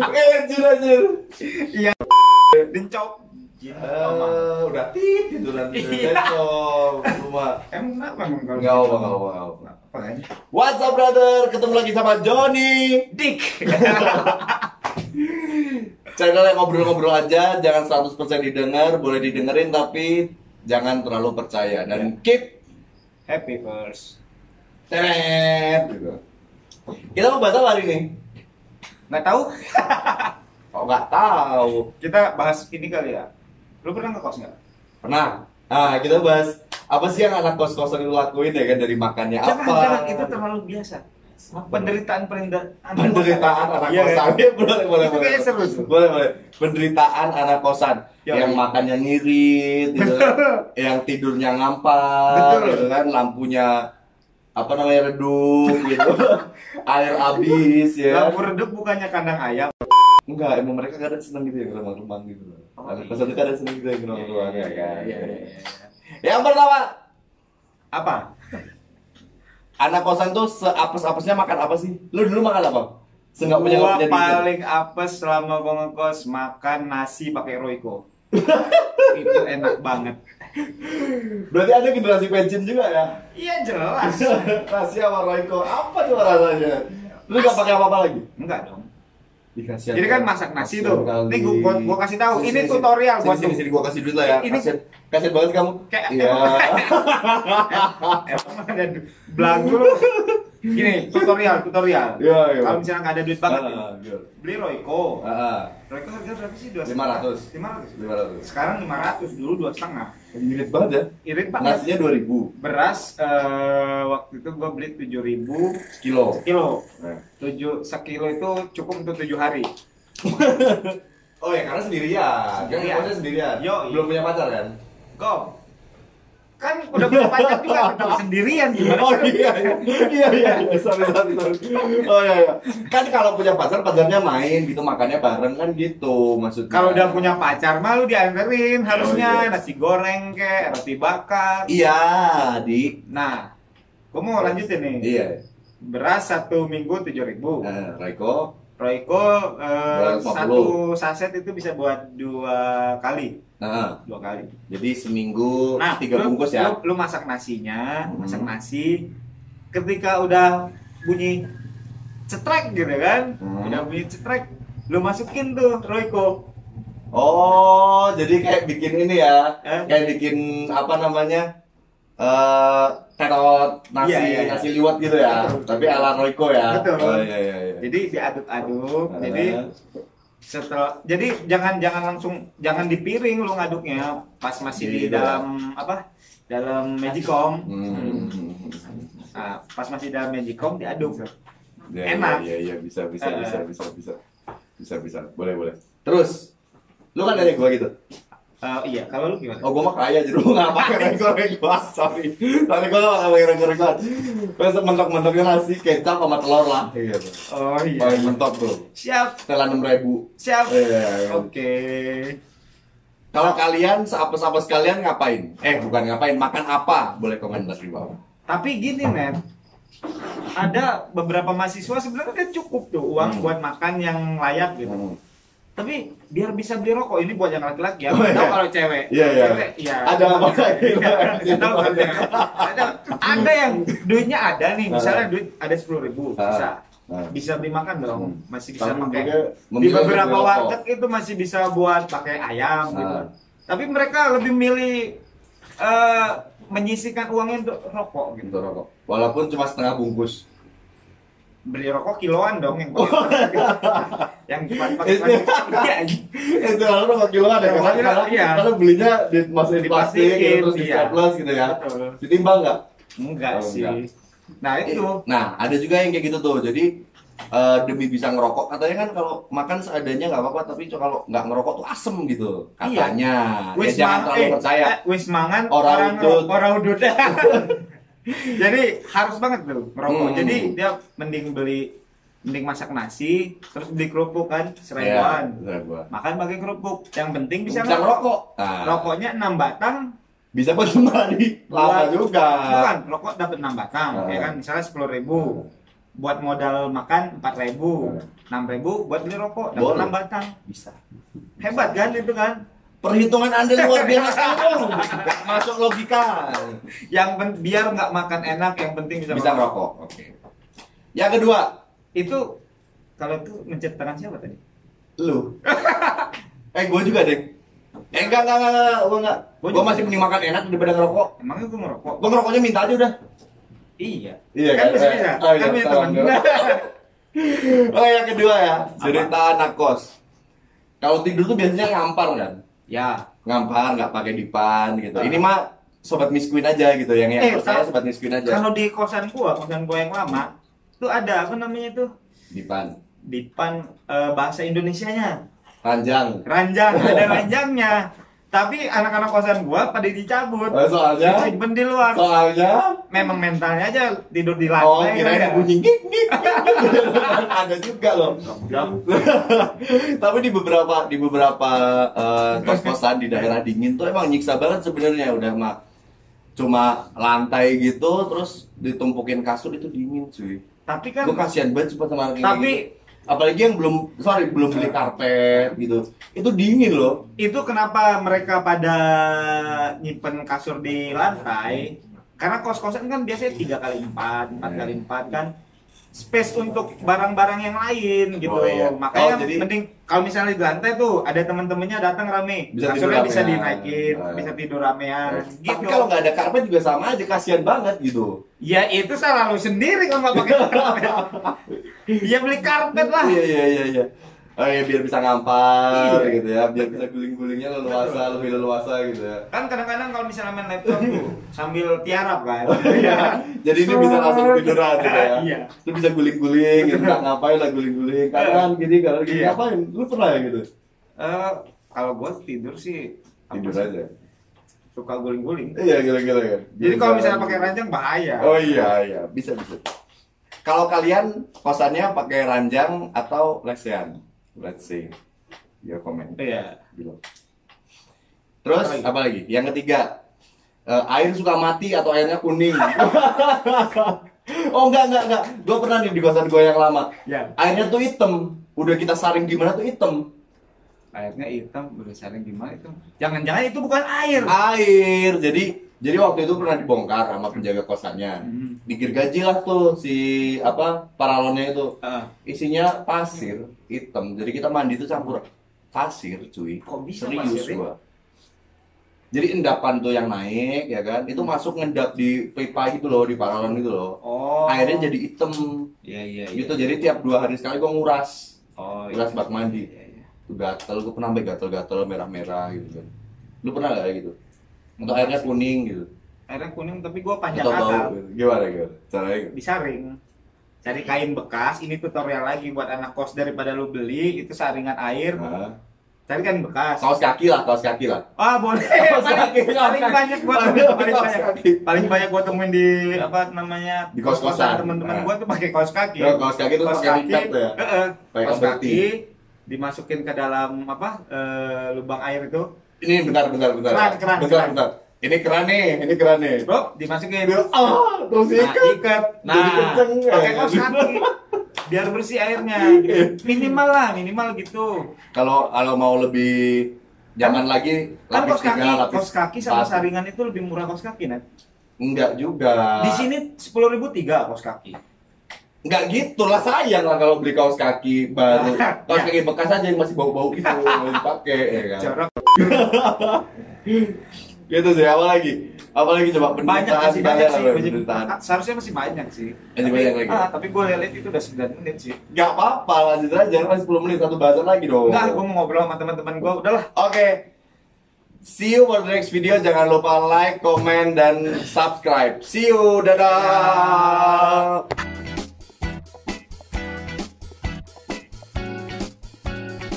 Eh, anjir anjir. Dincok. Eh, udah tit gitu nanti. Iya. Besok rumah. Emang kenapa emang kalau Enggak apa enggak apa enggak apa. Apa? What's up brother? Ketemu lagi sama Johnny. Dik. Channel yang ngobrol-ngobrol aja, jangan 100% didengar, boleh didengerin tapi jangan terlalu percaya dan keep Happy first. teret gitu. Kita mau apa hari ini? Nggak tahu? Oh nggak tahu. Kita bahas ini kali ya. Lu pernah ngekos nggak? Pernah. Ah, kita bahas apa sih yang anak kos-kosan itu lakuin ya kan dari makannya Jangan, apa? jangan. Itu terlalu biasa. Penderitaan penderitaan penderitaan anak Iya, kosan. Iya, boleh, boleh, Itu boleh. seru. Boleh, boleh. Penderitaan anak kosan Ya, yang iya. makannya ngirit, gitu. yang tidurnya ngampar, gitu kan, lampunya apa namanya redup gitu. Air habis ya. Lampu redup bukannya kandang ayam. Enggak, emang mereka kadang seneng gitu ya remang-remang gitu. Oh, anak iya. kosan itu kadang seneng gitu ya ya kan. Iya, iya, iya. Yang pertama, Apa? anak kosan tuh seapes-apesnya makan apa sih? Lu dulu makan apa? Seenggak punya Gua paling apes selama gua ngekos makan nasi pakai Royco. itu enak banget. Berarti ada generasi pensiun juga ya? Iya jelas. Nasi sama Royco, apa tuh rasanya? Lu gak pakai apa-apa lagi? Enggak dong. Dikasih Jadi kan masak nasi tuh. Nih gua, gua, gua kasih tahu. Sini, Ini sini, tutorial sini, buat sini, lu. sini, gua kasih duit lah ya. Ini- Kasian, kasian banget kamu. Kayak Iya. Emang ada belagu. Gini, tutorial, tutorial. Iya, iya. Kalau misalnya nggak ada duit banget, ya, Ah, iya. beli Royco. Ah. Royco harga berapa sih? Dua 500. Lima ratus. 500. Sekarang lima ratus, dulu dua setengah. Irit banget ya. Irit banget. Nasinya 2000 Beras eh, waktu itu gua beli tujuh ribu kilo. kilo. Nah. Tujuh sekilo itu cukup untuk tujuh hari. Oh ya karena sendirian. Kan Sendirian. ngekosnya sendirian. Yo, Belum punya pacar kan? Go. Kan udah punya pacar juga tetap sendirian gimana? Oh iya iya iya iya iya. sorry sorry sorry. Oh iya iya. Kan kalau punya pacar pacarnya main gitu makannya bareng kan gitu maksudnya. Kalau udah punya pacar mah lu dianterin harusnya Oh, iya. nasi goreng kek, roti bakar. Iya, di Nah, gua mau lanjutin nih. iya. Beras satu minggu tujuh ribu. Nah, Raiko, Royco eh, 250. satu saset itu bisa buat dua kali, nah, dua kali. jadi seminggu Nah, tiga lu, bungkus ya. Lu, lu masak nasinya, Hmm. masak nasi. Ketika udah bunyi cetrek gitu kan, Hmm. udah bunyi cetrek, lu masukin tuh Royco. Oh, jadi kayak bikin ini ya, Eh? kayak bikin apa namanya? Eh, terot nasi Iya, iya, iya. nasi liwet gitu ya, Betul. tapi ala Royco ya. Betul. Oh iya iya iya. Jadi diaduk-aduk. Jadi setelah jadi jangan jangan langsung jangan di piring lu ngaduknya pas masih di Iya. dalam apa? Dalam magicom. Hmm. Nah, pas masih dalam magicom diaduk. Ya, Enak. Iya iya bisa bisa Eh. bisa bisa bisa bisa bisa boleh boleh. Terus lu kan nanya gua gitu. Eh, iya, kalau lu gimana? Oh gua mah kaya jadi lu nggak pakai goreng gua sorry. Sorry gua nggak pakai goreng gorengan. Terus mentok-mentoknya nasi kecap sama telur lah. Gitu. Oh Paling mentok tuh. Siap, Setelah enam ribu. siap. Iya. Oke. Kalau kalian seapes-apes kalian ngapain? Eh bukan ngapain, makan apa? Boleh komentar di bawah. Tapi gini, Net. Ada beberapa mahasiswa sebenarnya kan cukup tuh uang Hmm. buat makan yang layak gitu. Hmm. Tapi biar bisa beli rokok ini buat yang laki-laki ya. Oh, iya. kalau cewek. Iya, iya. Cewek, iya. Ada apa lagi? Nggak tahu kan. ada, ada yang duitnya ada nih, misalnya duit ada sepuluh ribu, bisa Nah. bisa beli makan dong, Hmm. masih bisa Tapi pakai. Di beberapa warteg itu masih bisa buat pakai ayam gitu. Ah. Tapi mereka lebih milih eh, menyisikan uangnya untuk rokok gitu. Untuk rokok. Walaupun cuma setengah bungkus. Beli rokok kiloan dong yang pakai yang cuma pakai Itu-. Iya, lalu rokok kiloan ya karena iya. karena belinya di masukin Di plastik gitu, terus di iya. staples gitu ya ditimbang nggak Enggak Oh, sih. enggak. Nah, itu nah ada juga yang kayak gitu tuh jadi eh, demi bisa ngerokok katanya kan kalau makan seadanya nggak apa-apa tapi kalau nggak ngerokok tuh asem gitu Iya. katanya ya, wis jangan terlalu eh, percaya eh, wis mangan Orang orang udut. orang udut. Jadi harus banget tuh ngerokok. Hmm. Jadi dia mending beli mending masak nasi terus beli kerupuk kan Iya, seribuan. seribuan. Makan pakai kerupuk. Yang penting bisa, bisa ngerokok. ngerokok nah, Rokoknya 6 batang bisa buat kembali lama juga bukan rokok dapat 6 batang Ah. ya kan misalnya sepuluh ribu buat modal makan empat ribu, enam ribu buat beli rokok, dapat enam batang. Bisa. Hebat kan itu kan? Perhitungan Anda luar biasa dong. Nggak masuk logika. Yang biar nggak makan enak, yang penting bisa, Bisa merokok. Oke. Yang kedua, Itu kalau itu mencet tangan siapa tadi? lu. eh, gue juga, deh. Eh, enggak, enggak, enggak, enggak, gue enggak. Gua Gue juga. masih mending makan enak daripada ngerokok. Emangnya gue ngerokok? Gue ngerokoknya minta aja udah. Iya. Iya kan kan? bisa Eh, bisa. oh iya, kan punya teman. Oh, yang kedua ya, cerita anak kos. Kalau tidur tuh biasanya ngampar kan? Ya. Ngampar, nggak pakai dipan gitu. Ini mah sobat miskin aja gitu, yang yang Eh, percaya kalau- sobat miskin aja. Kalau di kosan gua, kosan gua yang lama, tuh ada apa namanya tuh? Dipan, Dipan eh, bahasa Indonesianya. ranjang. Ranjang, ada ranjangnya. Tapi anak-anak kosan gua pada dicabut. Oh, soalnya, Disimpen di luar. soalnya Memang mentalnya aja tidur di Oh, lantai. kirain kan ya. bunyi gik gik gik, gik. Ada juga loh. Tapi di beberapa di beberapa eh, kos-kosan di daerah dingin tuh emang nyiksa banget sebenarnya udah mah cuma lantai gitu terus ditumpukin kasur itu dingin cuy. Tapi kan Gue kasihan banget sama anak Tapi- gitu. Apalagi yang belum sorry belum beli karpet gitu. Itu dingin loh. itu kenapa mereka pada nyimpen kasur di lantai? Karena kos-kosan kan biasanya tiga kali empat, empat kali empat kan space untuk barang-barang yang lain gitu. Oh, iya. Makanya Oh, jadi- mending kalau misalnya di lantai tuh ada teman-temannya datang rame, Bisa kasurnya bisa dinaikin, Nah. bisa tidur ramean, Tapi gitu. kalau nggak ada karpet juga sama aja kasihan banget gitu. Ya itu salah lu sendiri kalau nggak pakai karpet. ya beli karpet lah. Iya iya iya iya. Oh iya biar bisa ngampar Iya. gitu ya, biar bisa guling-gulingnya leluasa, lebih leluasa gitu ya. Kan kadang-kadang kalau misalnya main laptop tuh sambil tiarap kan. Jadi ini bisa langsung tiduran gitu ya. Iya. Lu bisa guling-guling gitu, nggak ngapain lah guling-guling. Kanan gini, kanan gini, Iya. ngapain? Lu pernah ya gitu? Eh, kalau gua tidur sih Tidur aja. suka guling-guling. Iya gila-gila kan. Jadi kalau misalnya pakai ranjang bahaya. Oh iya iya, bisa bisa. Kalau kalian kosannya pakai ranjang atau lesehan? Let's see. Your comment. Iya. Bilang. Terus Apa lagi? apa lagi? Yang ketiga, eh, air suka mati atau airnya kuning. oh enggak enggak enggak. Gue pernah nih di kosan gue yang lama. Ya. Airnya tuh hitam. Udah kita saring gimana tuh hitam. Airnya hitam, udah saling gimana itu? Jangan-jangan itu bukan air. Air. Jadi jadi waktu itu pernah dibongkar sama penjaga kosannya. Hmm. Digergaji lah tuh si apa paralonnya itu. Ah, Isinya pasir hitam. Jadi kita mandi tuh campur pasir, cuy. kok bisa Serius pasir, ya? gua. Jadi endapan tuh yang naik ya kan, itu masuk ngendap di pipa gitu loh, di paralon gitu loh. Oh. Airnya jadi hitam Iya iya. iya. gitu. Jadi tiap dua hari sekali gua nguras. Oh. Nguras bak mandi. Iya, iya. Tuh gatel, gua pernah sampai gatel-gatel merah-merah gitu kan. Lu pernah gak kayak gitu? Untuk airnya kuning gitu. Airnya kuning tapi gua panjang Atau bau gitu. Gimana gimana? Caranya gitu. Disaring. Cari kain bekas, ini tutorial lagi buat anak kos daripada lu beli itu saringan air. Nah, Cari kain bekas. kaos kaki lah, kaos kaki lah. Ah boleh. Kaos paling, kaki, kaos paling kaki. banyak gua Paling paling banyak kaki. paling banyak gua temuin di apa namanya Di kos-kosan. teman-teman Nah. gua tuh pakai kaos kaki. Ya, kaos kaki tuh Kaos pakai kaki, ya. Heeh. Pakai kaos kaki dimasukin ke dalam apa eh, lubang air itu, Ini bentar bentar bentar. Keran, keran, bentar keran. bentar. Ini keran nih, ini keran nih. bro, dimasukin. Ah, terus Nah, ikat. ikat. Nah, kenceng, pakai kaos kaki. Biar bersih airnya. gitu. Minimal lah, minimal gitu. Kalau kalau mau lebih jangan lagi Kan lapis kaos kaki, tiga, lapis kaos kaki sama empat. saringan itu lebih murah kaos kaki, Nat. Enggak juga. Di sini sepuluh ribu tiga kaos kaki. Enggak gitu lah sayang lah kalau beli kaos kaki baru. Ya. Kaos kaki bekas aja yang masih bau-bau gitu, mau dipakai ya kan. Jorok. Gitu sih, apa lagi? Apa lagi coba banyak kalian banyak sih penderitaan. seharusnya masih banyak sih Masih banyak lagi? ah, tapi gue lihat itu udah 9 menit sih Enggak apa-apa, lanjut aja. Masih 10 menit satu bahasan lagi dong. enggak gue mau ngobrol sama teman-teman gue udahlah Oke. See you for the next video. Jangan lupa like, comment, dan subscribe. See you. Dadah.